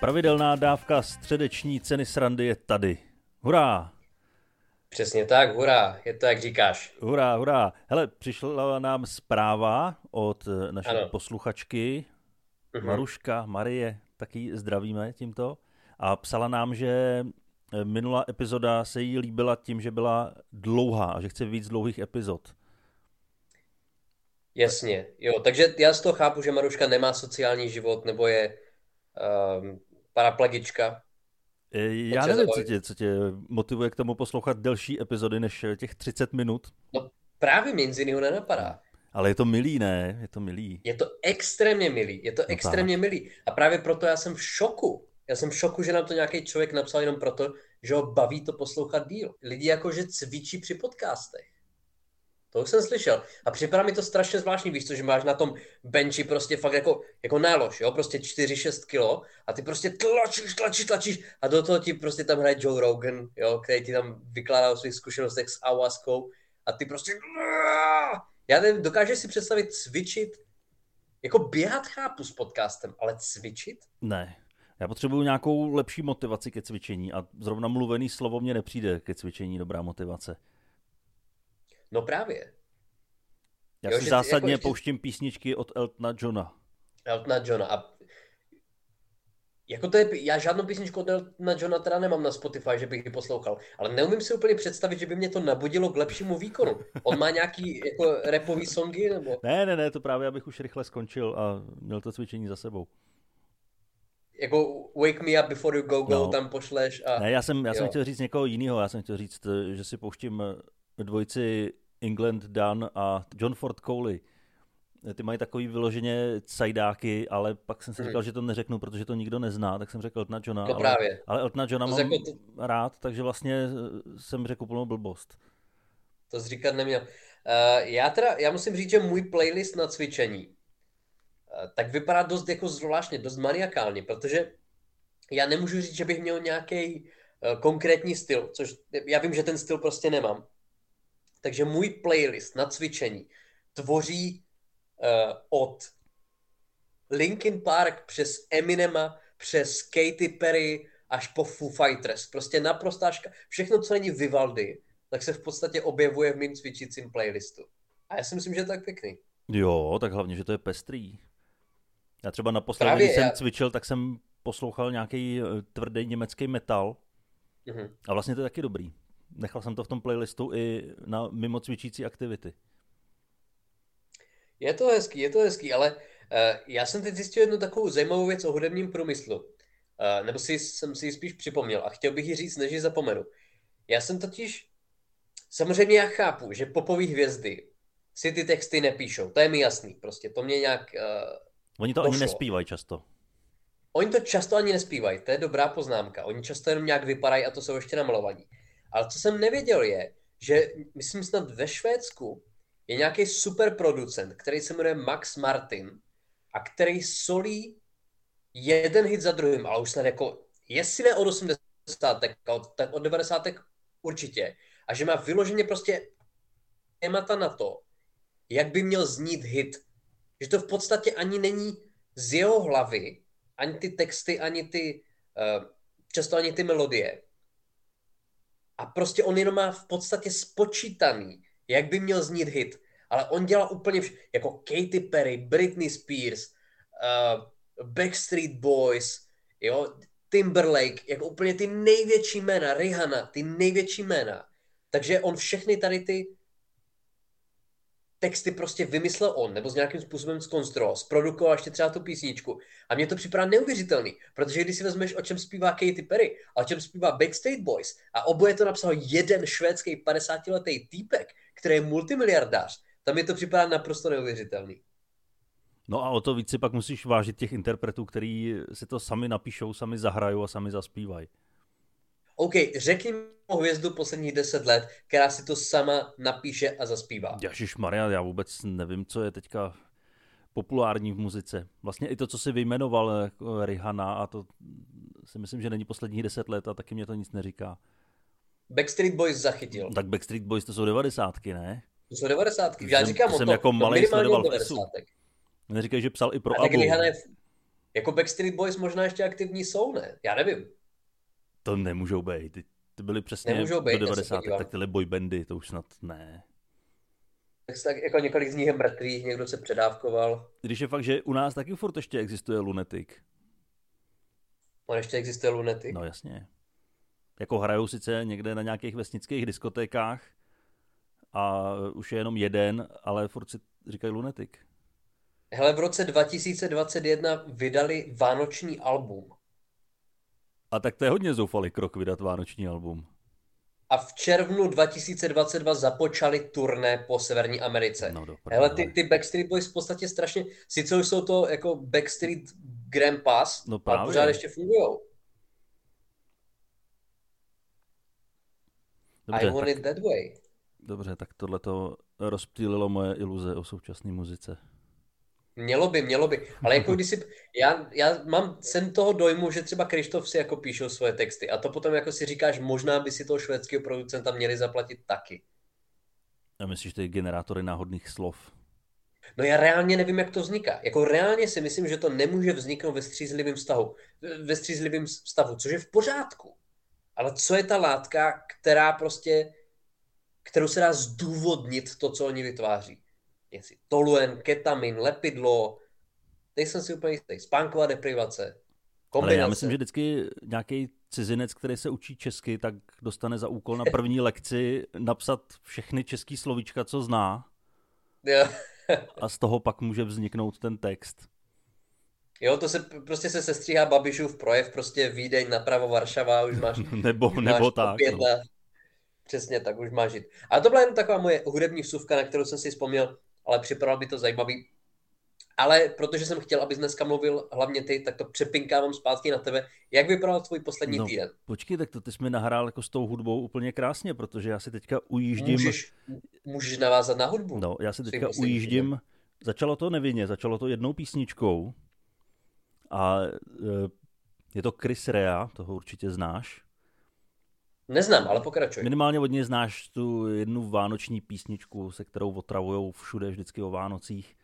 Pravidelná dávka středeční ceny srandy je tady. Hurá! Přesně tak, hurá, je to jak říkáš. Hurá, hurá. Hele, přišla nám zpráva od naší ano. posluchačky uh-huh. Maruška, Marie, taky zdravíme tímto. A psala nám, že minulá epizoda se jí líbila tím, že byla dlouhá a že chce víc dlouhých epizod. Jasně, jo, takže já z toho chápu, že Maruška nemá sociální život nebo je um, paraplegička. Já nevím, co tě, co tě motivuje k tomu poslouchat delší epizody než těch 30 minut. No právě mě nic jiného nenapadá. Ale je to milý, ne? Je to milý. Je to extrémně milý, je to no extrémně tak. milý. A právě proto já jsem v šoku. Já jsem v šoku, že nám to nějaký člověk napsal jenom proto, že ho baví to poslouchat díl. Lidi jakože cvičí při podcastech. To už jsem slyšel. A připadá mi to strašně zvláštní, víš co, že máš na tom benchi prostě fakt jako, jako nálož, jo, prostě 4-6 kilo a ty prostě tlačíš, tlačíš, tlačíš a do toho ti prostě tam hraje Joe Rogan, jo, který ti tam vykládá o svých zkušenostech s awaskou a ty prostě já nevím, dokážeš si představit cvičit, jako běhat chápu s podcastem, ale cvičit? Ne. Já potřebuju nějakou lepší motivaci ke cvičení a zrovna mluvený slovo mě nepřijde ke cvičení dobrá motivace. No právě. Já jo, si že, zásadně jako pouštím písničky od Eltona Johna. Eltona Johna. A jako to je, já žádnou písničku od Eltona Johna teda nemám na Spotify, že bych ji poslouchal, ale neumím si úplně představit, že by mě to nabudilo k lepšímu výkonu. On má nějaký jako repový songy, nebo? Ne, ne, ne, to právě abych už rychle skončil a měl to cvičení za sebou. Jako Wake Me Up Before You Go Go no. tam pošleš a... Ne, já jsem, já jsem chtěl říct někoho jiného, já jsem chtěl říct, že si pouštím dvojici England Dunn a John Ford Coley. Ty mají takový vyloženě cajdáky, ale pak jsem si říkal, hmm. že to neřeknu, protože to nikdo nezná, tak jsem řekl Eltona Johna. To ale, právě. Ale Eltona Johna to mám jako to... rád, takže vlastně jsem řekl úplnou blbost. To jsi říkat neměl. Uh, já teda, já musím říct, že můj playlist na cvičení uh, tak vypadá dost jako zvláštně, dost maniakálně, protože já nemůžu říct, že bych měl nějaký uh, konkrétní styl, což já vím, že ten styl prostě nemám. Takže můj playlist na cvičení tvoří uh, od Linkin Park přes Eminema, přes Katy Perry až po Foo Fighters. Prostě naprostá ška... Všechno, co není Vivaldi, tak se v podstatě objevuje v mým cvičícím playlistu. A já si myslím, že je tak pěkný. Jo, tak hlavně, že to je pestrý. Já třeba naposledy, když jsem já... cvičil, tak jsem poslouchal nějaký eh, tvrdý německý metal. Mm-hmm. A vlastně to je taky dobrý nechal jsem to v tom playlistu i na mimo cvičící aktivity. Je to hezký, je to hezký, ale uh, já jsem teď zjistil jednu takovou zajímavou věc o hudebním průmyslu. Uh, nebo si, jsem si ji spíš připomněl a chtěl bych ji říct, než ji zapomenu. Já jsem totiž, samozřejmě já chápu, že popové hvězdy si ty texty nepíšou, to je mi jasný, prostě to mě nějak uh, Oni to došlo. ani nespívají často. Oni to často ani nespívají, to je dobrá poznámka. Oni často jenom nějak vypadají a to jsou ještě namalovaní. Ale co jsem nevěděl je, že myslím snad ve Švédsku je nějaký super producent, který se jmenuje Max Martin a který solí jeden hit za druhým, ale už snad jako, jestli ne od 80, tak od 90 určitě. A že má vyloženě prostě témata na to, jak by měl znít hit. Že to v podstatě ani není z jeho hlavy, ani ty texty, ani ty, uh, často ani ty melodie, a prostě on jenom má v podstatě spočítaný, jak by měl znít hit. Ale on dělá úplně vš- jako Katy Perry, Britney Spears, uh, Backstreet Boys, jo, Timberlake, jako úplně ty největší jména, Rihanna, ty největší jména. Takže on všechny tady ty texty prostě vymyslel on, nebo s nějakým způsobem zkonstruoval, zprodukoval ještě třeba tu písničku. A mně to připadá neuvěřitelný, protože když si vezmeš, o čem zpívá Katy Perry a o čem zpívá Backstreet Boys a oboje to napsal jeden švédský 50-letý týpek, který je multimiliardář, tam mi to připadá naprosto neuvěřitelný. No a o to víc si pak musíš vážit těch interpretů, který si to sami napíšou, sami zahrajou a sami zaspívají. OK, řekni mi hvězdu posledních deset let, která si to sama napíše a zaspívá. Ježíš Maria, já vůbec nevím, co je teďka populární v muzice. Vlastně i to, co si vyjmenoval jako Rihanna a to si myslím, že není posledních deset let a taky mě to nic neříká. Backstreet Boys zachytil. Tak Backstreet Boys to jsou devadesátky, ne? To jsou devadesátky. Já říkám jsem o to, jako malý sledoval Neříkej, že psal i pro a Abu. Je, Jako Backstreet Boys možná ještě aktivní jsou, ne? Já nevím. To nemůžou být. Ty, ty byly přesně nemůžou být, do 90. tak tyhle boybandy, to už snad ne. Tak jako několik z nich je mrtvých, někdo se předávkoval. Když je fakt, že u nás taky furt ještě existuje Lunatic. On ještě existuje Lunatic? No jasně. Jako hrajou sice někde na nějakých vesnických diskotékách a už je jenom jeden, ale furt si říkají Lunatic. Hele, v roce 2021 vydali vánoční album. A tak to je hodně zoufalý krok vydat vánoční album. A v červnu 2022 započali turné po Severní Americe. No, Hele, ty, ty Backstreet Boys v podstatě strašně, sice už jsou to jako Backstreet Grandpas, no právě. ale pořád ještě fungují. Dobře, I want tak, it that way. Dobře, tak tohle to rozptýlilo moje iluze o současné muzice. Mělo by, mělo by. Ale jako když si, já, já mám sen toho dojmu, že třeba Krištof si jako píšou svoje texty a to potom jako si říkáš, možná by si toho švédského producenta měli zaplatit taky. A myslíš ty generátory náhodných slov? No já reálně nevím, jak to vzniká. Jako reálně si myslím, že to nemůže vzniknout ve střízlivém stavu, ve střízlivém stavu, což je v pořádku. Ale co je ta látka, která prostě, kterou se dá zdůvodnit to, co oni vytváří? Jestli toluen, ketamin, lepidlo, teď jsem si úplně jistý, spánková deprivace, kombinace. Ale já myslím, že vždycky nějaký cizinec, který se učí česky, tak dostane za úkol na první lekci napsat všechny český slovíčka, co zná. a z toho pak může vzniknout ten text. Jo, to se prostě se sestříhá Babišův projev, prostě Vídeň napravo Varšava, už máš, nebo, už nebo máš tak. No. Přesně tak, už máš žít. A to byla jen taková moje hudební vsuvka, na kterou jsem si vzpomněl ale připadalo by to zajímavý. Ale protože jsem chtěl, abys dneska mluvil hlavně ty, tak to přepinkávám zpátky na tebe. Jak vypadal tvůj poslední no, týden? Počkej, tak to ty jsi mi nahrál jako s tou hudbou úplně krásně, protože já si teďka ujíždím... Můžeš, můžeš navázat na hudbu. No, já si teďka ujíždím... Týden. Začalo to nevinně, začalo to jednou písničkou a e, je to Chris Rea, toho určitě znáš. Neznám, ale pokračuj. Minimálně od něj znáš tu jednu vánoční písničku, se kterou otravujou všude vždycky o Vánocích.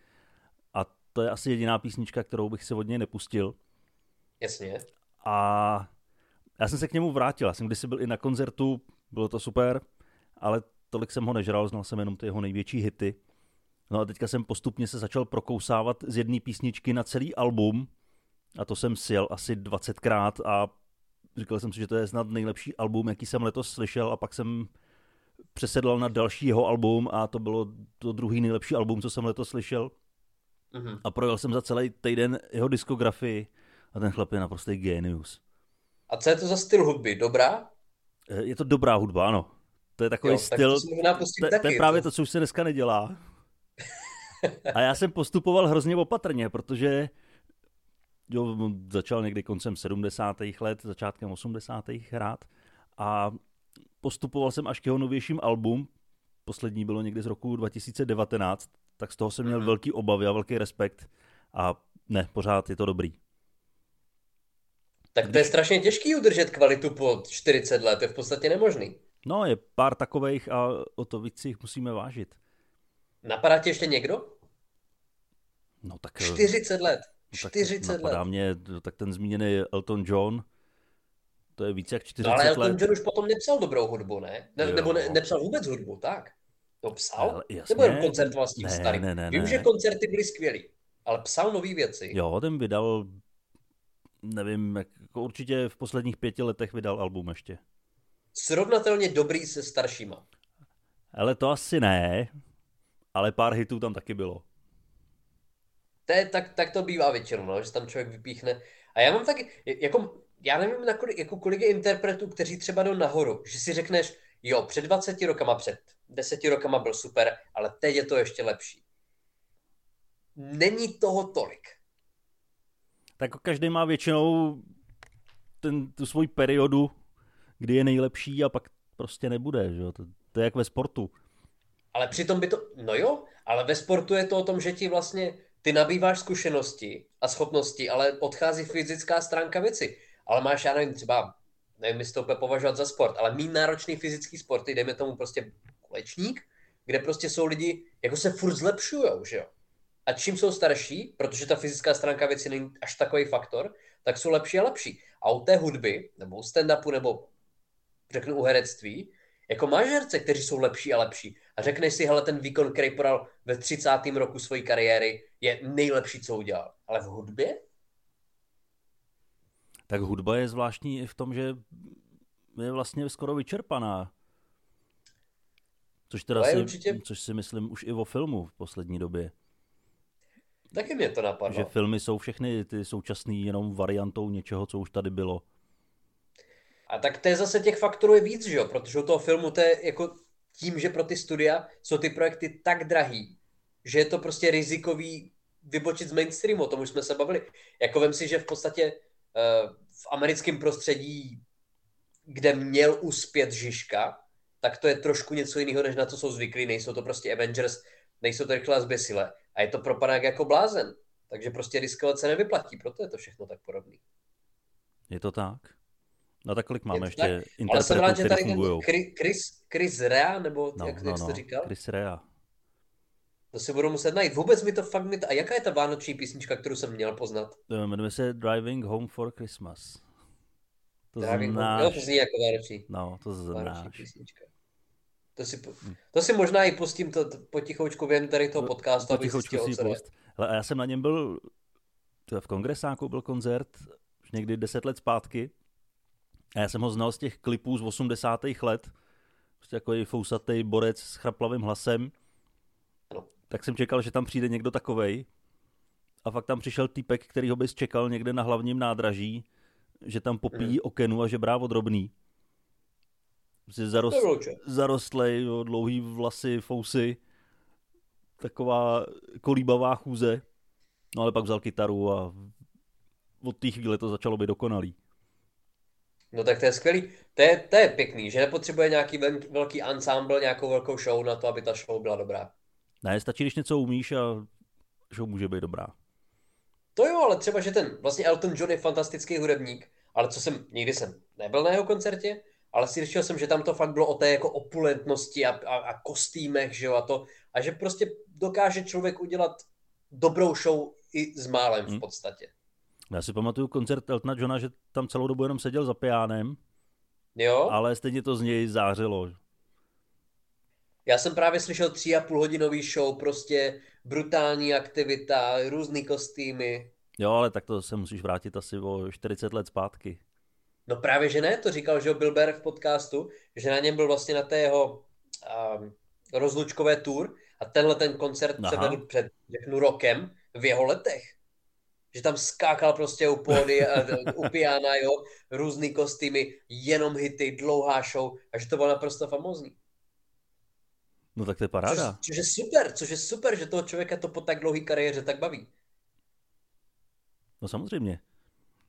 A to je asi jediná písnička, kterou bych se od něj nepustil. Jasně. A já jsem se k němu vrátil. Já jsem kdysi byl i na koncertu, bylo to super, ale tolik jsem ho nežral, znal jsem jenom ty jeho největší hity. No a teďka jsem postupně se začal prokousávat z jedné písničky na celý album a to jsem sjel asi 20krát a Říkal jsem si, že to je snad nejlepší album, jaký jsem letos slyšel a pak jsem přesedlal na další jeho album a to bylo to druhý nejlepší album, co jsem letos slyšel. Mm-hmm. A projel jsem za celý týden jeho diskografii a ten chlap je naprostý genius. A co je to za styl hudby? Dobrá? Eh, je to dobrá hudba, ano. To je takový jo, styl, to, to, to je právě to, co už se dneska nedělá. A já jsem postupoval hrozně opatrně, protože jo, začal někdy koncem 70. let, začátkem 80. hrát a postupoval jsem až k jeho novějším album, poslední bylo někdy z roku 2019, tak z toho jsem měl mm-hmm. velký obavy a velký respekt a ne, pořád je to dobrý. Tak to je strašně těžký udržet kvalitu po 40 let, je v podstatě nemožný. No, je pár takových a o to víc si jich musíme vážit. Napadá tě ještě někdo? No tak... 40 let. 40 tak let. mě, tak ten zmíněný Elton John, to je více jak 40 no, ale Elton let. John už potom nepsal dobrou hudbu, ne? ne nebo ne, nepsal vůbec hudbu, tak? To psal? Ale, jasně. Nebo jen koncertoval s tím ne, starým? Ne, ne, Vím, ne. že koncerty byly skvělý, ale psal nové věci. Jo, ten vydal, nevím, jako určitě v posledních pěti letech vydal album ještě. Srovnatelně dobrý se staršíma. Ale to asi ne, ale pár hitů tam taky bylo. To je, tak, tak to bývá většinou, no, že tam člověk vypíchne. A já mám taky, jako, já nevím, na kolik, jako kolik je interpretů, kteří třeba jdou nahoru, že si řekneš, jo, před 20 rokama, před 10 rokama byl super, ale teď je to ještě lepší. Není toho tolik. Tak každý má většinou ten, tu svoji periodu, kdy je nejlepší a pak prostě nebude, že jo? To, to je jak ve sportu. Ale přitom by to, no jo, ale ve sportu je to o tom, že ti vlastně ty nabýváš zkušenosti a schopnosti, ale odchází fyzická stránka věci. Ale máš, já nevím, třeba, nevím, jestli to úplně považovat za sport, ale mít náročný fyzický sport, dejme tomu prostě kolečník, kde prostě jsou lidi, jako se furt zlepšujou, že jo? a čím jsou starší, protože ta fyzická stránka věci není až takový faktor, tak jsou lepší a lepší. A u té hudby, nebo u stand-upu, nebo řeknu u herectví, jako máš herce, kteří jsou lepší a lepší. A řekneš si, hele, ten výkon, který podal ve 30. roku své kariéry, je nejlepší, co udělal. Ale v hudbě? Tak hudba je zvláštní i v tom, že je vlastně skoro vyčerpaná. Což teda si, určitě... což si myslím už i o filmu v poslední době. Taky mě to napadlo. Že filmy jsou všechny ty současný jenom variantou něčeho, co už tady bylo. A tak to je zase těch faktorů je víc, že jo? Protože u toho filmu to je jako tím, že pro ty studia jsou ty projekty tak drahý, že je to prostě rizikový vybočit z mainstreamu, o tom už jsme se bavili. Jako vem si, že v podstatě uh, v americkém prostředí, kde měl uspět Žižka, tak to je trošku něco jiného, než na co jsou zvyklí. Nejsou to prostě Avengers, nejsou to rychle zběsile. A je to propadák jako blázen. Takže prostě riskovat se nevyplatí, proto je to všechno tak podobný. Je to tak? No tak kolik máme ještě tak, interpretů, Ale jsem rád, že tady ten Chris, Chris Rea, nebo no, jak, no, jak no, jsi to říkal? Chris Rea. To si budu muset najít. Vůbec mi to fakt... Mi to... A jaká je ta vánoční písnička, kterou jsem měl poznat? Jmenuje se Driving Home for Christmas. To Driving znáš. Home. Jo, to zní jako vánoční. No, to znáš. písnička. To si, to si možná i pustím to, to potichoučku během tady toho podcastu, aby si post. Hele, a já jsem na něm byl, v kongresáku byl koncert, už někdy deset let zpátky. A já jsem ho znal z těch klipů z 80. let. Prostě takový fousatý borec s chraplavým hlasem. Tak jsem čekal, že tam přijde někdo takovej. A fakt tam přišel týpek, který ho bys čekal někde na hlavním nádraží, že tam popíjí hmm. okenu a že brá drobný. Prostě zarost, zarostlej, jo, dlouhý vlasy, fousy, taková kolíbavá chůze. No ale pak vzal kytaru a od té chvíle to začalo být dokonalý. No tak to je skvělý. To je, to je pěkný, že nepotřebuje nějaký velký ensemble, nějakou velkou show na to, aby ta show byla dobrá. Ne, stačí, když něco umíš a show může být dobrá. To jo, ale třeba, že ten vlastně Elton John je fantastický hudebník, ale co jsem, nikdy jsem nebyl na jeho koncertě, ale si slyšel jsem, že tam to fakt bylo o té jako opulentnosti a, a, a kostýmech, že jo, a to, a že prostě dokáže člověk udělat dobrou show i s málem v hmm. podstatě. Já si pamatuju koncert Eltona Johna, že tam celou dobu jenom seděl za pijánem, jo? ale stejně to z něj zářilo. Já jsem právě slyšel tři a půl hodinový show, prostě brutální aktivita, různý kostýmy. Jo, ale tak to se musíš vrátit asi o 40 let zpátky. No právě, že ne, to říkal, že Bill Bear v podcastu, že na něm byl vlastně na té jeho um, rozlučkové tour a tenhle ten koncert Aha. předvedl před, řeknu, rokem v jeho letech. Že tam skákal prostě u pódy, u piana, jo, různý kostýmy, jenom hity, dlouhá show a že to bylo naprosto famózní. No tak to je paráda. Což, což je super, což je super, že toho člověka to po tak dlouhé kariéře tak baví. No samozřejmě.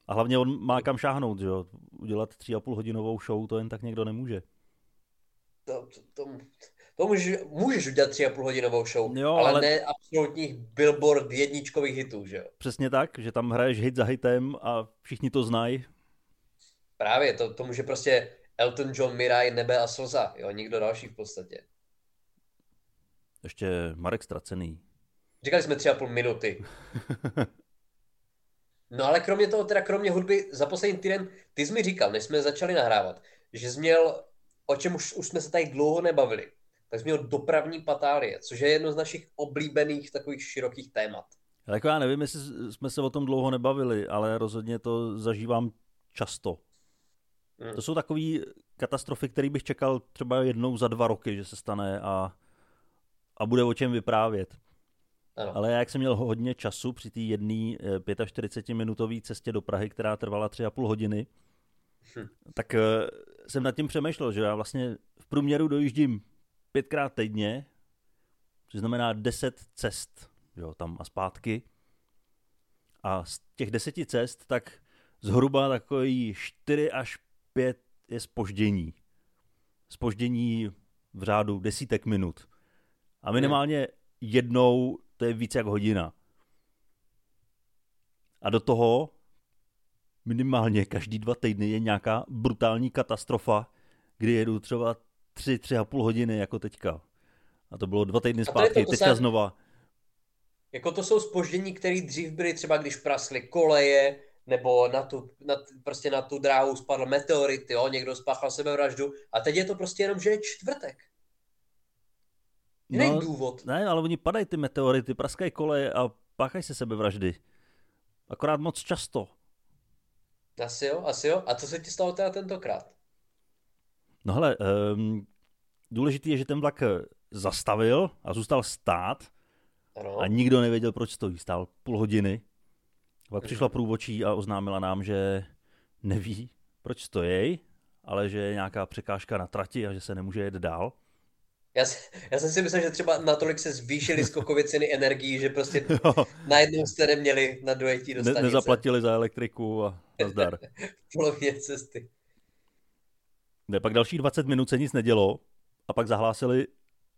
A hlavně on má kam šáhnout, že jo? Udělat tři a půl hodinovou show, to jen tak někdo nemůže. To, to, to, to můžeš, můžeš udělat tři a půl hodinovou show, jo, ale, ale ne absolutních billboard jedničkových hitů, že jo? Přesně tak, že tam hraješ hit za hitem a všichni to znají. Právě, to, to může prostě Elton John, Mirai, Nebe a Slza, jo, nikdo další v podstatě. Ještě Marek Stracený. Říkali jsme tři a půl minuty. No ale kromě toho, teda kromě hudby, za poslední týden, ty jsi mi říkal, než jsme začali nahrávat, že jsi měl, o čem už, už jsme se tady dlouho nebavili, tak jsi měl dopravní patálie, což je jedno z našich oblíbených takových širokých témat. Jako já nevím, jestli jsme se o tom dlouho nebavili, ale rozhodně to zažívám často. Hmm. To jsou takové katastrofy, které bych čekal třeba jednou za dva roky, že se stane a, a bude o čem vyprávět. Ano. Ale já, jak jsem měl hodně času při té jedné 45-minutové cestě do Prahy, která trvala 3,5 hodiny, hm. tak uh, jsem nad tím přemýšlel, že já vlastně v průměru dojíždím pětkrát týdně, což znamená 10 cest jo, tam a zpátky. A z těch deseti cest, tak zhruba takový 4 až 5 je spoždění. Spoždění v řádu desítek minut. A minimálně jednou to je více jak hodina. A do toho minimálně každý dva týdny je nějaká brutální katastrofa, kdy jedu třeba tři, tři a půl hodiny jako teďka. A to bylo dva týdny zpátky, teďka se... znova. Jako to jsou spoždění, které dřív byly třeba, když prasly koleje, nebo na tu, na, prostě na tu dráhu spadl meteorit, jo, někdo spáchal sebevraždu a teď je to prostě jenom, že je čtvrtek. Jiný no, důvod. Ne, ale oni padají ty meteority, praskají koleje a páchají se sebevraždy. Akorát moc často. Asi jo, asi jo. A co se ti stalo teda tentokrát? No hele, um, důležitý je, že ten vlak zastavil a zůstal stát ano. a nikdo nevěděl, proč stojí. Stál půl hodiny. Pak přišla průvočí a oznámila nám, že neví, proč stojí, ale že je nějaká překážka na trati a že se nemůže jet dál. Já, já jsem si myslel, že třeba natolik se zvýšily skokově ceny energií, že prostě najednou jste neměli na dojetí do stanice. Ne, nezaplatili za elektriku a nazdar. v polovině cesty. Ne, pak další 20 minut se nic nedělo a pak zahlásili,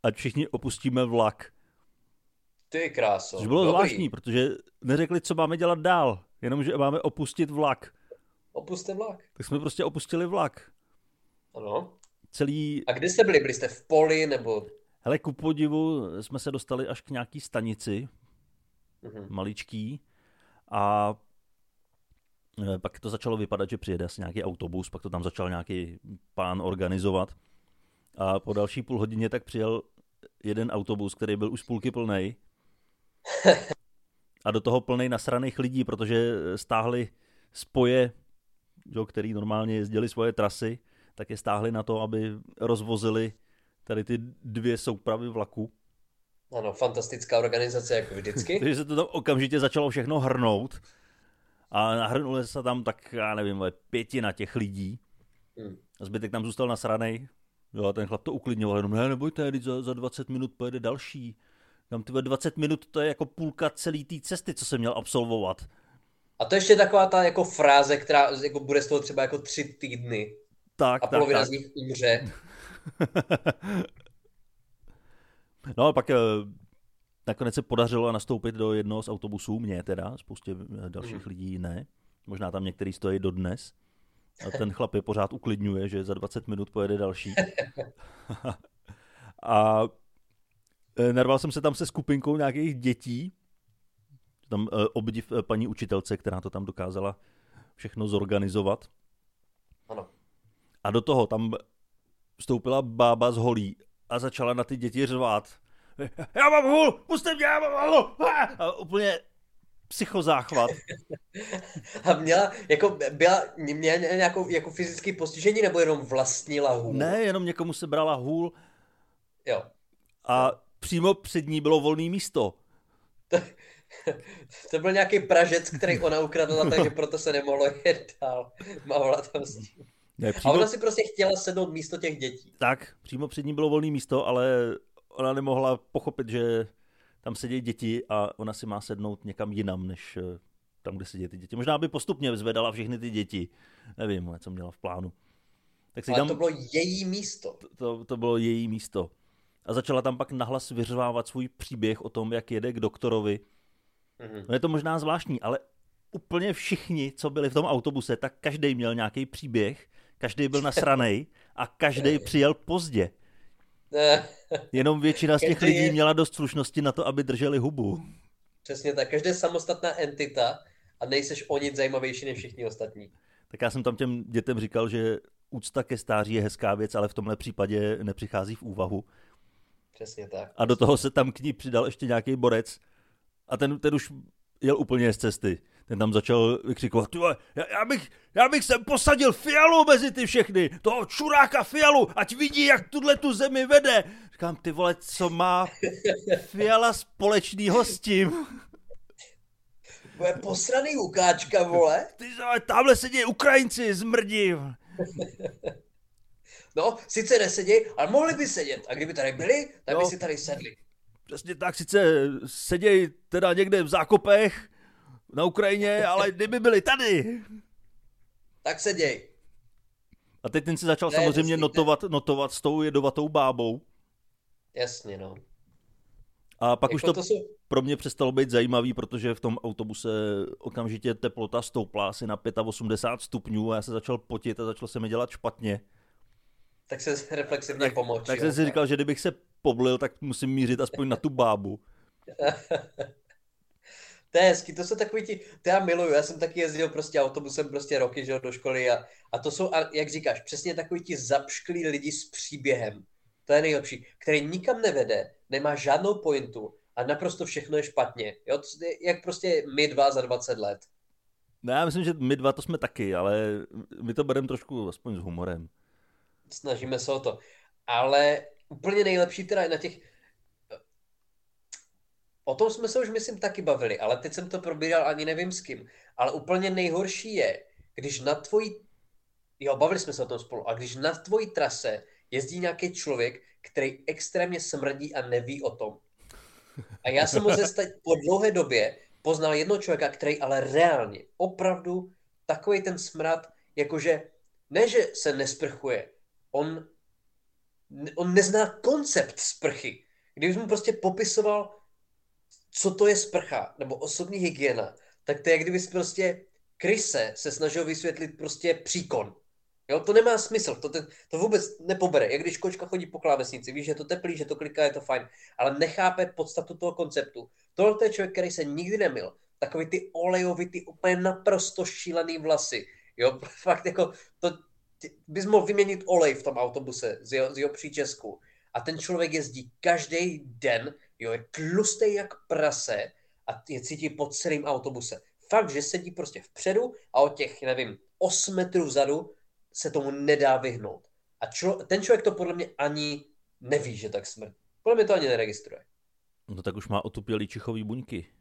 ať všichni opustíme vlak. Ty kráso. Což bylo Dobrý. zvláštní, protože neřekli, co máme dělat dál, jenom, že máme opustit vlak. Opuste vlak. Tak jsme prostě opustili vlak. Ano. Celý... A kde jste byli? Byli jste v poli nebo... Hele, ku podivu jsme se dostali až k nějaký stanici, mm-hmm. maličký, a pak to začalo vypadat, že přijede asi nějaký autobus, pak to tam začal nějaký pán organizovat. A po další půl hodině tak přijel jeden autobus, který byl už z půlky plnej. A do toho plnej nasraných lidí, protože stáhli spoje, jo, který normálně jezdili svoje trasy, tak je stáhli na to, aby rozvozili tady ty dvě soupravy vlaku. Ano, fantastická organizace, jako vždycky. Takže se to tam okamžitě začalo všechno hrnout a nahrnuli se tam tak, já nevím, pětina těch lidí. Hmm. Zbytek tam zůstal nasranej. Jo, a ten chlap to uklidňoval, jenom ne, nebojte, za, za 20 minut pojede další. Tam ty 20 minut to je jako půlka celé té cesty, co jsem měl absolvovat. A to ještě taková ta jako fráze, která jako bude z toho třeba jako tři týdny. Tak, a tak, polovina tak. z nich umře. no a pak eh, nakonec se podařilo nastoupit do jednoho z autobusů, mě teda, spoustě eh, dalších mm. lidí ne. Možná tam některý stojí dodnes. A ten chlap je pořád uklidňuje, že za 20 minut pojede další. a eh, narval jsem se tam se skupinkou nějakých dětí. Tam obdiv paní učitelce, která to tam dokázala všechno zorganizovat. Ano. A do toho tam vstoupila bába z holí a začala na ty děti řvát. Já mám hůl, puste mě, já mám hůl. A úplně psychozáchvat. A měla, jako, byla, měla nějakou jako fyzické postižení nebo jenom vlastnila hůl? Ne, jenom někomu se brala hůl. Jo. A přímo před ní bylo volné místo. To, to byl nějaký pražec, který ona ukradla, takže proto se nemohlo jet dál. Mávala tam s tím. Ne, přímo... A ona si prostě chtěla sednout místo těch dětí. Tak, přímo před ní bylo volné místo, ale ona nemohla pochopit, že tam sedí děti a ona si má sednout někam jinam, než eh, tam, kde sedí ty děti. Možná by postupně zvedala všechny ty děti. Nevím, co měla v plánu. Tak si Ale tam... to bylo její místo. To, to, to bylo její místo. A začala tam pak nahlas vyřvávat svůj příběh o tom, jak jede k doktorovi. Mm-hmm. No je to možná zvláštní, ale úplně všichni, co byli v tom autobuse, tak každý měl nějaký příběh každý byl nasranej a každý přijel pozdě. Jenom většina z těch lidí měla dost slušnosti na to, aby drželi hubu. Přesně tak, každý je samostatná entita a nejseš o nic zajímavější než všichni ostatní. Tak já jsem tam těm dětem říkal, že úcta ke stáří je hezká věc, ale v tomhle případě nepřichází v úvahu. Přesně tak. A do toho se tam k ní přidal ještě nějaký borec a ten, ten už jel úplně z cesty ten tam začal vykřikovat, já, já, bych, já bych sem posadil Fialu mezi ty všechny, toho čuráka Fialu, ať vidí, jak tuhle tu zemi vede. Říkám, ty vole, co má Fiala společného s tím? Bude posraný ukáčka, vole. Ty tamhle sedí Ukrajinci, zmrdí. No, sice nesedí, ale mohli by sedět. A kdyby tady byli, tak no, by si tady sedli. Přesně tak, sice sedějí teda někde v zákopech, na Ukrajině, ale kdyby byli tady. Tak se děj. A teď ten si začal ne, samozřejmě notovat, notovat s tou jedovatou bábou. Jasně, no. A pak jako už to, to jsou... pro mě přestalo být zajímavý, protože v tom autobuse okamžitě teplota stoupla asi na 85 stupňů a já se začal potit a začalo se mi dělat špatně. Tak se reflexivně pomoct. Tak jsem si říkal, že kdybych se poblil, tak musím mířit aspoň na tu bábu. To je hezký, to jsou takový ti, to já miluju, já jsem taky jezdil prostě autobusem prostě roky, že do školy a, a to jsou, a jak říkáš, přesně takový ti zapšklí lidi s příběhem. To je nejlepší, který nikam nevede, nemá žádnou pointu a naprosto všechno je špatně. Jo? Jak prostě my dva za 20 let. No já myslím, že my dva to jsme taky, ale my to bereme trošku aspoň s humorem. Snažíme se o to. Ale úplně nejlepší teda na těch... O tom jsme se už, myslím, taky bavili, ale teď jsem to probíral ani nevím s kým. Ale úplně nejhorší je, když na tvojí... Jo, bavili jsme se o tom spolu. A když na tvojí trase jezdí nějaký člověk, který extrémně smrdí a neví o tom. A já jsem ho zase po dlouhé době poznal jednoho člověka, který ale reálně, opravdu takový ten smrad, jakože ne, že se nesprchuje, on, on nezná koncept sprchy. Když mu prostě popisoval, co to je sprcha, nebo osobní hygiena, tak to je, kdyby prostě Kryse se snažil vysvětlit prostě příkon. Jo, to nemá smysl, to, to, to vůbec nepobere. Jak když kočka chodí po klávesnici, víš, že to teplý, že to kliká, je to fajn, ale nechápe podstatu toho konceptu. Tohle je člověk, který se nikdy nemil. Takový ty olejový, ty úplně naprosto šílený vlasy. Jo, fakt jako, to, bys mohl vyměnit olej v tom autobuse z jeho, z jeho příčesku. A ten člověk jezdí každý den, jo, je tlustý jak prase a je cítí pod celým autobuse. Fakt, že sedí prostě vpředu a od těch, nevím, 8 metrů vzadu se tomu nedá vyhnout. A člo, ten člověk to podle mě ani neví, že tak smrt. Podle mě to ani neregistruje. No tak už má otupělý čichový buňky.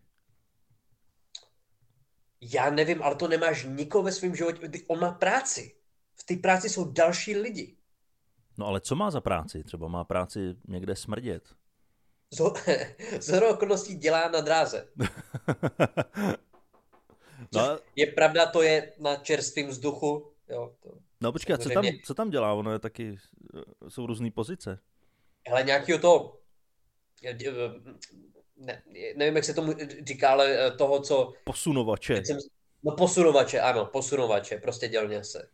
Já nevím, ale to nemáš nikoho ve svém životě. On má práci. V té práci jsou další lidi. No ale co má za práci? Třeba má práci někde smrdět. Z okolností dělá na dráze. no. Je pravda, to je na čerstvém vzduchu. Jo, to... No počkej, co tam, co tam dělá? Ono je taky, jsou různé pozice. Hele, nějakého to, ne, nevím, jak se tomu říká, ale eh, toho, co... Posunovače. Jsem, no posunovače, ano, posunovače, prostě dělně se.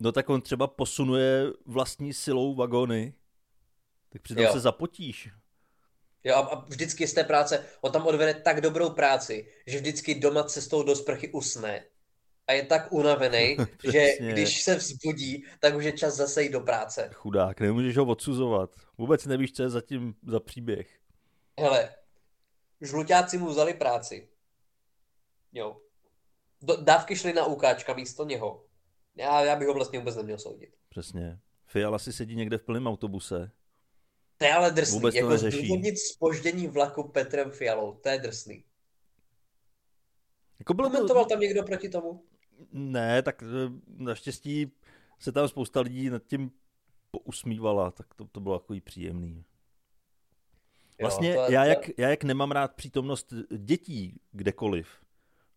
No tak on třeba posunuje vlastní silou vagony, tak přitom jo. se zapotíš. Jo, a vždycky z té práce, on tam odvede tak dobrou práci, že vždycky doma cestou do sprchy usne a je tak unavený, že když se vzbudí, tak už je čas zase jít do práce. Chudák, nemůžeš ho odsuzovat. Vůbec nevíš, co je zatím za příběh. Hele, žluťáci mu vzali práci. Jo. Do, dávky šly na ukáčka místo něho. Já, já bych ho vlastně vůbec neměl soudit. Přesně. Fiala si sedí někde v plném autobuse. To je ale drsný. Vůbec jako zdůvodnit spoždění vlaku Petrem Fialou. To je drsný. Jako bylo Komentoval to... tam někdo proti tomu? Ne, tak eh, naštěstí se tam spousta lidí nad tím pousmívala, tak to, to bylo takový příjemný. Vlastně jo, to, já, jak, já jak nemám rád přítomnost dětí kdekoliv,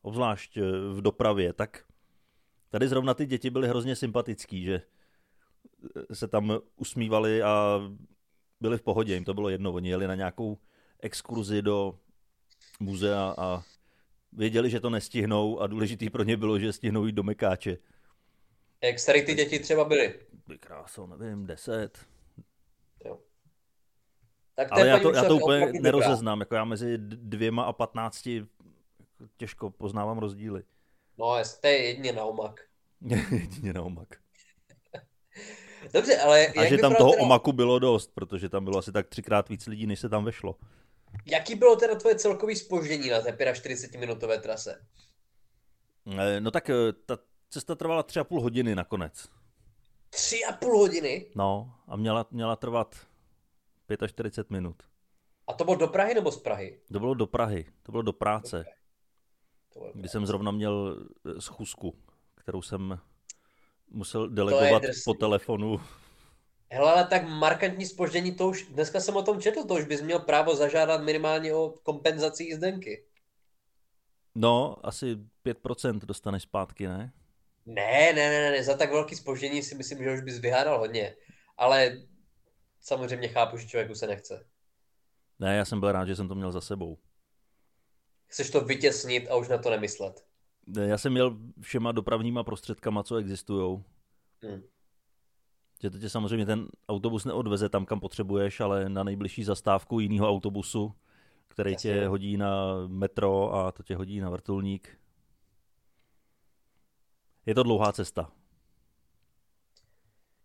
obzvlášť eh, v dopravě, tak tady zrovna ty děti byly hrozně sympatický, že eh, se tam usmívali a byli v pohodě, jim to bylo jedno. Oni jeli na nějakou exkurzi do muzea a věděli, že to nestihnou a důležitý pro ně bylo, že stihnou jít do Mekáče. Jak starý ty děti třeba byly? By krásou, nevím, deset. Jo. Tak Ale já to, já to úplně nerozeznám, jako já mezi dvěma a patnácti těžko poznávám rozdíly. No, je jedině na omak. jedině na omak. Dobře, ale... A že tam toho teda... omaku bylo dost, protože tam bylo asi tak třikrát víc lidí, než se tam vešlo. Jaký bylo teda tvoje celkový spoždění na té 45-minutové trase? Eh, no tak eh, ta cesta trvala tři a půl hodiny nakonec. Tři a půl hodiny? No a měla, měla trvat 45 minut. A to bylo do Prahy nebo z Prahy? To bylo do Prahy, to bylo do práce. Do kdy jsem zrovna měl eh, schůzku, kterou jsem musel delegovat po telefonu Hele, ale tak markantní spoždění, to už, dneska jsem o tom četl, to už bys měl právo zažádat minimálně o kompenzaci jízdenky. No, asi 5% dostaneš zpátky, ne? Ne, ne, ne, ne, za tak velký spoždění si myslím, že už bys vyhádal hodně. Ale samozřejmě chápu, že člověku se nechce. Ne, já jsem byl rád, že jsem to měl za sebou. Chceš to vytěsnit a už na to nemyslet. Já jsem měl všema dopravníma prostředkama, co existují. Hmm. Že to tě samozřejmě ten autobus neodveze tam, kam potřebuješ, ale na nejbližší zastávku jiného autobusu, který Jasně. tě hodí na metro a to tě hodí na vrtulník. Je to dlouhá cesta.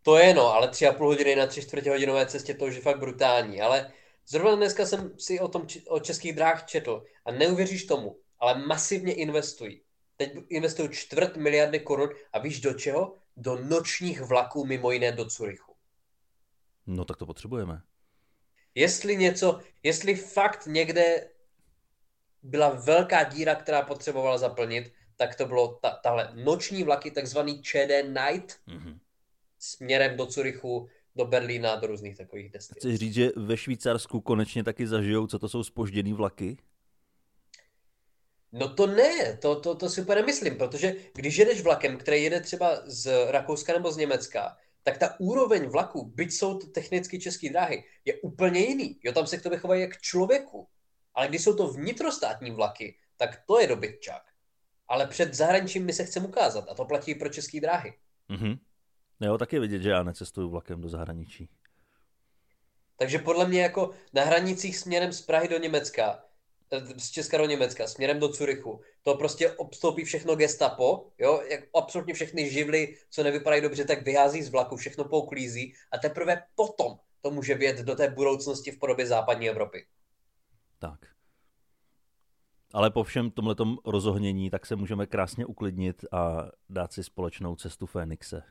To je no, ale tři a půl hodiny na tři čtvrtě hodinové cestě, to už je fakt brutální. Ale zrovna dneska jsem si o tom o českých dráh četl a neuvěříš tomu, ale masivně investují. Teď investují čtvrt miliardy korun a víš do čeho? Do nočních vlaků, mimo jiné do Curychu. No tak to potřebujeme. Jestli něco, jestli fakt někde byla velká díra, která potřebovala zaplnit, tak to bylo ta, tahle noční vlaky, takzvaný ČD Night, mm-hmm. směrem do Curychu, do Berlína, do různých takových destinací. Chceš říct, že ve Švýcarsku konečně taky zažijou, co to jsou spožděný vlaky? No to ne, to, to, to si úplně nemyslím, protože když jedeš vlakem, který jede třeba z Rakouska nebo z Německa, tak ta úroveň vlaku, byť jsou to technicky české dráhy, je úplně jiný. Jo, tam se k tobě chovají jak člověku. Ale když jsou to vnitrostátní vlaky, tak to je dobytčák. Ale před zahraničím mi se chcem ukázat a to platí pro české dráhy. Mm-hmm. Jo, tak je vidět, že já necestuju vlakem do zahraničí. Takže podle mě jako na hranicích směrem z Prahy do Německa z Česka do Německa, směrem do Curychu, to prostě obstoupí všechno gestapo, jo, jak absolutně všechny živly, co nevypadají dobře, tak vyhází z vlaku, všechno pouklízí a teprve potom to může vět do té budoucnosti v podobě západní Evropy. Tak. Ale po všem tomhletom rozohnění, tak se můžeme krásně uklidnit a dát si společnou cestu Fénixe.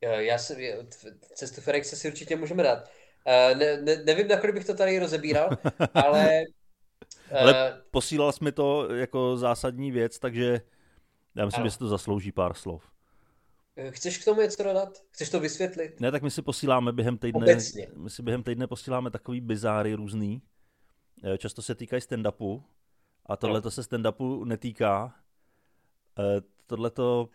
Já si, cestu Fénixe si určitě můžeme dát. Eh, ne, ne, nevím, na kolik bych to tady rozebíral, ale ale uh, posílal jsi mi to jako zásadní věc, takže já myslím, ano. že si to zaslouží pár slov. Eh, chceš k tomu něco dodat? Chceš to vysvětlit? Ne, tak my si posíláme během týdne, Obecně. my si během týdne posíláme takový bizáry různý. Eh, často se týkají stand-upu a tohle to se stand-upu netýká. Tohle to...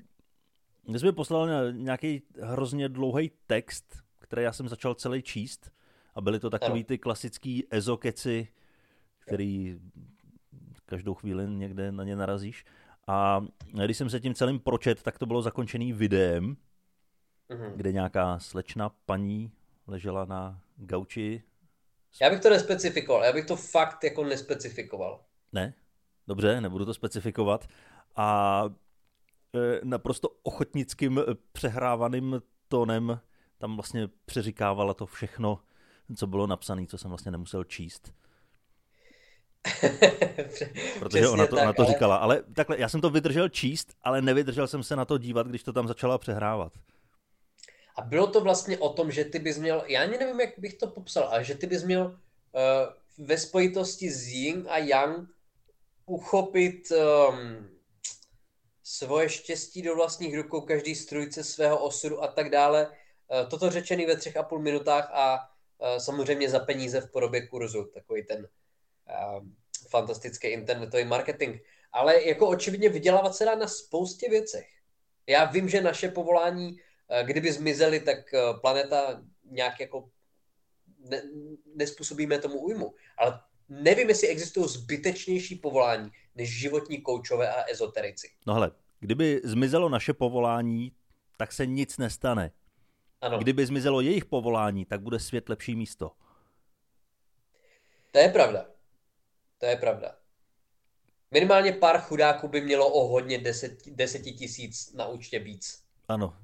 My jsme poslal nějaký hrozně dlouhý text, který já jsem začal celý číst a byly to takový ty klasický ezokeci, který každou chvíli někde na ně narazíš. A když jsem se tím celým pročet, tak to bylo zakončený videem, mm-hmm. kde nějaká slečna paní ležela na gauči. Já bych to nespecifikoval, já bych to fakt jako nespecifikoval. Ne? Dobře, nebudu to specifikovat. A e, naprosto ochotnickým e, přehrávaným tónem tam vlastně přeříkávala to všechno, co bylo napsané, co jsem vlastně nemusel číst. Protože ona to, tak, ona to ale... říkala. Ale takhle, já jsem to vydržel číst, ale nevydržel jsem se na to dívat, když to tam začala přehrávat. A bylo to vlastně o tom, že ty bys měl, já ani nevím, jak bych to popsal, ale že ty bys měl uh, ve spojitosti s Ying a Yang uchopit um, svoje štěstí do vlastních rukou, každý strujce svého osudu a tak dále. Uh, toto řečený ve třech a půl minutách a uh, samozřejmě za peníze v podobě kurzu, takový ten fantastický internetový marketing. Ale jako očividně vydělávat se dá na spoustě věcech. Já vím, že naše povolání, eh, kdyby zmizely, tak eh, planeta nějak jako ne, nespůsobíme tomu újmu. Ale nevím, jestli existují zbytečnější povolání než životní koučové a ezoterici. No hele, kdyby zmizelo naše povolání, tak se nic nestane. Ano. Kdyby zmizelo jejich povolání, tak bude svět lepší místo. To je pravda. To je pravda. Minimálně pár chudáků by mělo o hodně deset, deseti tisíc na účtě víc. Ano.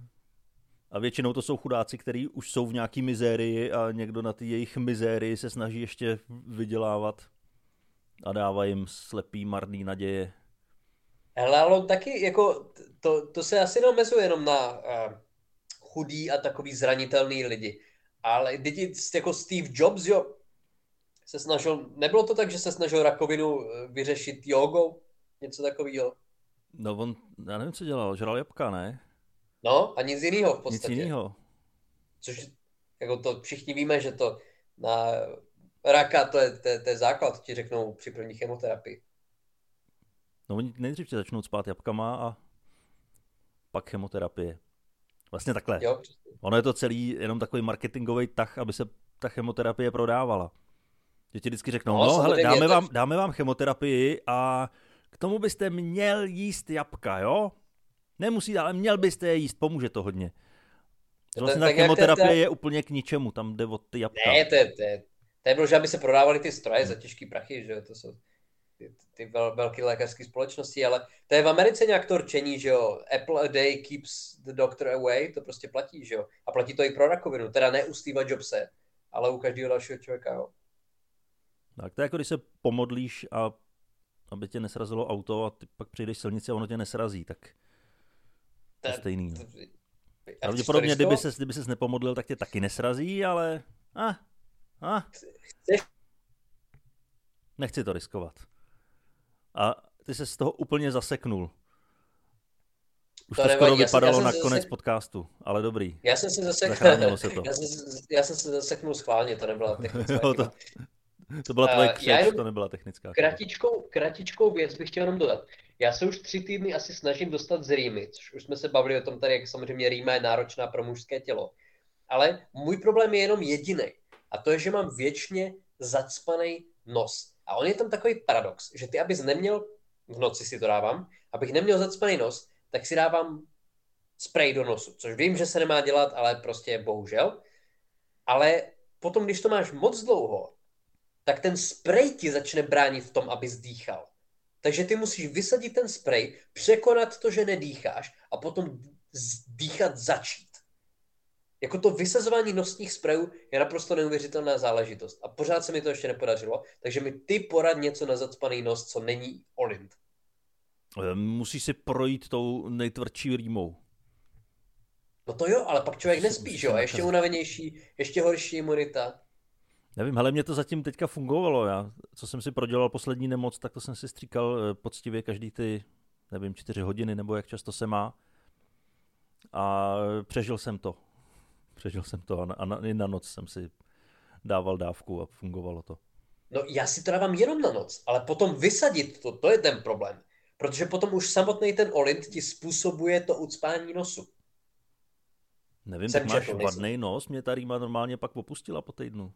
A většinou to jsou chudáci, kteří už jsou v nějaký mizérii a někdo na ty jejich mizérii se snaží ještě vydělávat a dává jim slepý, marný naděje. Hele, ale taky, jako, to, to se asi neomezuje jenom na uh, chudý a takový zranitelný lidi. Ale lidi jako Steve Jobs, jo, se snažil, nebylo to tak, že se snažil rakovinu eh, vyřešit jogou? Něco takového? No on, já nevím, co dělal, žral jabka, ne? No a nic jiného v podstatě. Nic jiného. Což, jako to všichni víme, že to na raka, to je, to, je, to je základ, ti řeknou při první chemoterapii. No oni nejdřív tě začnou spát jabkama a pak chemoterapie. Vlastně takhle. Jo, ono je to celý jenom takový marketingový tah, aby se ta chemoterapie prodávala. Že ti vždycky řeknou, no, no hele, dáme, vám, dáme vám chemoterapii a k tomu byste měl jíst jabka, jo? Nemusí, ale měl byste je jíst, pomůže to hodně. Vlastně ta chemoterapie je úplně k ničemu, tam jde od ty jabka. Ne, to je, to je, to bylo, že aby se prodávaly ty stroje za těžký prachy, že to jsou ty, ty vel, velké lékařské společnosti, ale to je v Americe nějak to rčení, že jo, Apple a day keeps the doctor away, to prostě platí, že jo, a platí to i pro rakovinu, teda ne u Steve Jobse, ale u každého dalšího člověka, jo. Tak to je jako když se pomodlíš a aby tě nesrazilo auto a ty pak přijdeš silnici a ono tě nesrazí, tak to je stejný. No. Pravděpodobně, kdyby ses, kdyby ses nepomodlil, tak tě taky nesrazí, ale... Ah, ah. Nechci to riskovat. A ty se z toho úplně zaseknul. Už to, to skoro nevadí. vypadalo na konec zasek... podcastu, ale dobrý. Já jsem se zaseknul. Se to. Já, jsem, já jsem se zaseknul schválně, to nebyla technická to, to byla tvoje křeč, uh, to nebyla technická. Kratičkou, kratičkou věc bych chtěl jenom dodat. Já se už tři týdny asi snažím dostat z Rýmy, což už jsme se bavili o tom tady, jak samozřejmě Rýma je náročná pro mužské tělo. Ale můj problém je jenom jediný. A to je, že mám věčně zacpaný nos. A on je tam takový paradox, že ty, abys neměl, v noci si to dávám, abych neměl zacpaný nos, tak si dávám spray do nosu, což vím, že se nemá dělat, ale prostě bohužel. Ale potom, když to máš moc dlouho, tak ten spray ti začne bránit v tom, aby dýchal. Takže ty musíš vysadit ten spray, překonat to, že nedýcháš a potom dýchat začít. Jako to vysazování nosních sprejů je naprosto neuvěřitelná záležitost. A pořád se mi to ještě nepodařilo, takže mi ty porad něco na zacpaný nos, co není Olint. Musíš si projít tou nejtvrdší rýmou. No to jo, ale pak člověk nespí, že jo? A ještě unavenější, ještě horší imunita. Nevím, ale mě to zatím teďka fungovalo. Já, co jsem si prodělal poslední nemoc, tak to jsem si stříkal eh, poctivě každý ty, nevím, čtyři hodiny, nebo jak často se má. A přežil jsem to. Přežil jsem to a na, a na, i na noc jsem si dával dávku a fungovalo to. No já si to dávám jenom na noc, ale potom vysadit to, to je ten problém. Protože potom už samotný ten olint ti způsobuje to ucpání nosu. Nevím, jsem tak máš vadný nos, mě ta rýma normálně pak opustila po týdnu.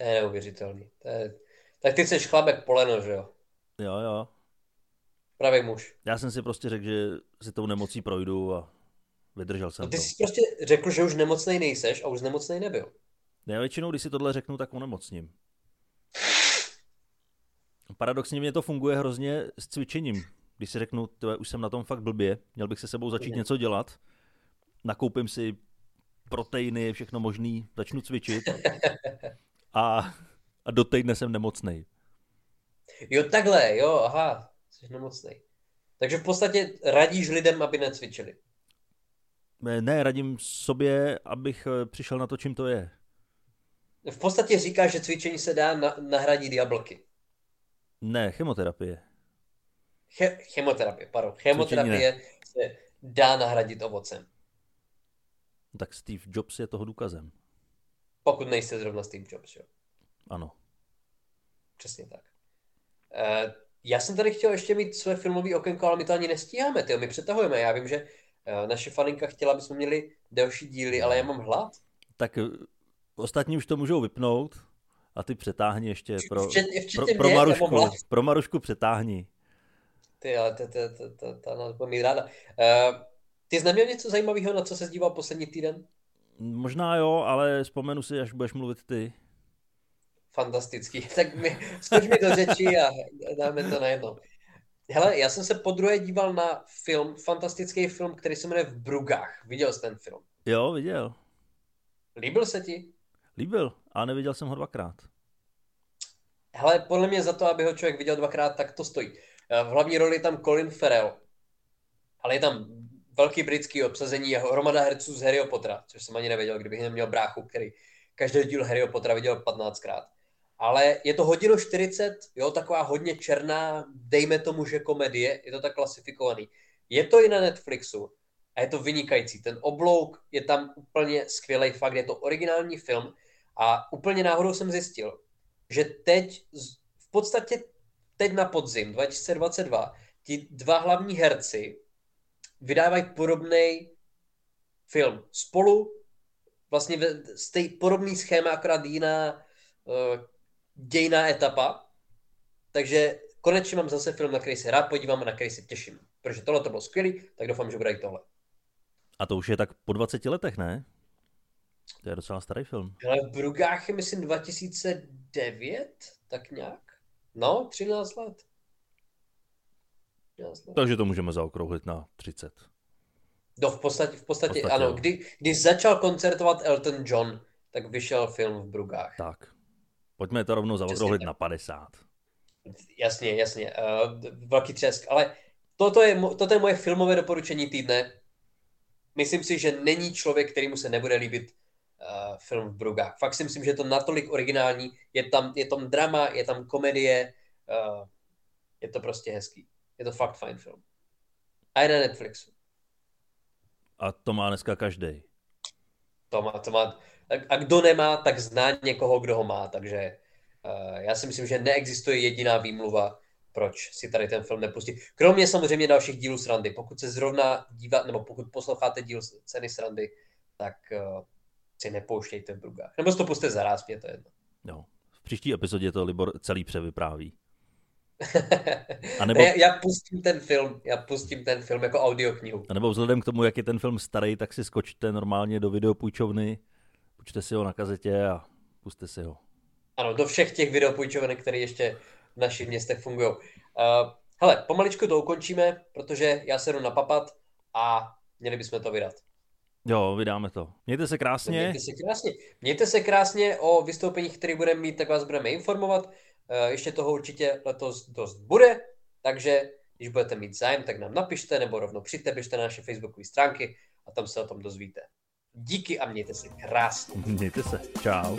To je neuvěřitelný. To je... Tak ty jsi chlapek poleno, že jo? Jo, jo. Pravý muž. Já jsem si prostě řekl, že si tou nemocí projdu a vydržel jsem no ty to. jsi prostě řekl, že už nemocnej nejseš a už nemocnej nebyl. Ne, já většinou, když si tohle řeknu, tak onemocním. Paradoxně mě to funguje hrozně s cvičením. Když si řeknu, tyhle, už jsem na tom fakt blbě, měl bych se sebou začít něco dělat, nakoupím si proteiny, všechno možný, začnu cvičit a, a do týdne jsem nemocný. Jo, takhle, jo, aha, jsi nemocný. Takže v podstatě radíš lidem, aby necvičili. Ne, radím sobě, abych eh, přišel na to, čím to je. V podstatě říkáš, že cvičení se dá na, nahradit jablky. Ne, chemoterapie. Che, chemoterapie, pardon. Chemoterapie se dá nahradit ovocem. Tak Steve Jobs je toho důkazem. Pokud nejste zrovna Steve Jobs, jo? Ano. Přesně tak. Uh, já jsem tady chtěl ještě mít své filmové okénko, ale my to ani nestíháme, tyjo, my přetahujeme. Já vím, že uh, naše faninka chtěla, aby jsme měli delší díly, ale já mám hlad. Tak uh, ostatní už to můžou vypnout a ty přetáhni ještě pro, včetně, včetně pro, pro, Marušku, pro Marušku přetáhni. Ty, ale to, to, to, to, to nás bude mít ráda. Uh, ty jsi neměl něco zajímavého, na co se díval poslední týden? Možná jo, ale vzpomenu si, až budeš mluvit ty. Fantastický. Tak mi, skoč mi do řeči a dáme to najednou. Hele, já jsem se po druhé díval na film, fantastický film, který se jmenuje V Brugách. Viděl jsi ten film? Jo, viděl. Líbil se ti? Líbil, a neviděl jsem ho dvakrát. Hele, podle mě za to, aby ho člověk viděl dvakrát, tak to stojí. V hlavní roli je tam Colin Farrell, ale je tam velký britský obsazení, jeho hromada herců z Harryho Pottera, což jsem ani nevěděl, kdybych neměl bráchu, který každý díl Harryho Pottera viděl 15krát. Ale je to hodinu 40, jo, taková hodně černá, dejme tomu, že komedie, je to tak klasifikovaný. Je to i na Netflixu a je to vynikající. Ten oblouk je tam úplně skvělý, fakt je to originální film a úplně náhodou jsem zjistil, že teď, v podstatě teď na podzim 2022, ti dva hlavní herci vydávají podobný film. Spolu vlastně stej, podobný schéma, akorát jiná uh, dějná etapa. Takže konečně mám zase film, na který se rád podívám a na který se těším. Protože tohle to bylo skvělý, tak doufám, že bude i tohle. A to už je tak po 20 letech, ne? To je docela starý film. Ale v Brugách je myslím 2009, tak nějak. No, 13 let. 13 let. Takže to můžeme zaokrouhlit na 30. No v podstatě, v podstatě, v podstatě ano. Kdy, když začal koncertovat Elton John, tak vyšel film v Brugách. Tak. Pojďme to rovnou zaokrouhlit na 50. Jasně, jasně. Uh, velký třesk. Ale toto je, toto je moje filmové doporučení týdne. Myslím si, že není člověk, kterýmu se nebude líbit uh, film v Brugách. Fakt si myslím, že je to natolik originální. Je tam, je tam drama, je tam komedie. Uh, je to prostě hezký. Je to fakt fajn film. A je na Netflixu. A to má dneska každý. To má, to má, a kdo nemá, tak zná někoho, kdo ho má, takže uh, já si myslím, že neexistuje jediná výmluva, proč si tady ten film nepustit. Kromě samozřejmě dalších dílů srandy. Pokud se zrovna dívat, nebo pokud posloucháte díl ceny srandy, tak uh, si nepouštějte v Brugách. Nebo si to puste zaraz, mě to jedno. No, v příští epizodě to Libor celý převypráví. A nebo... já, já, pustím ten film, já pustím ten film jako audioknihu. A nebo vzhledem k tomu, jak je ten film starý, tak si skočte normálně do videopůjčovny, počte si ho na kazetě a puste si ho. Ano, do všech těch videopůjčoven, které ještě v našich městech fungují. Uh, hele, pomaličku to ukončíme, protože já se jdu napapat a měli bychom to vydat. Jo, vydáme to. Mějte se krásně. Mějte se krásně. Mějte se krásně o vystoupeních, které budeme mít, tak vás budeme informovat. Eh, ještě toho určitě letos dost bude, takže když budete mít zájem, tak nám napište nebo rovnou přijďte, běžte na naše facebookové stránky a tam se o tom dozvíte. Díky a mějte se krásně. Mějte se. Čau.